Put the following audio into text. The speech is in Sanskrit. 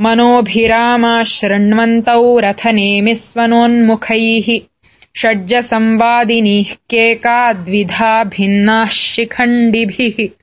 मनोभिरामाशृण्वन्तौ रथनेमिस्वनोन्मुखैः षड्जसंवादिनीः केका द्विधा भिन्नाः शिखण्डिभिः।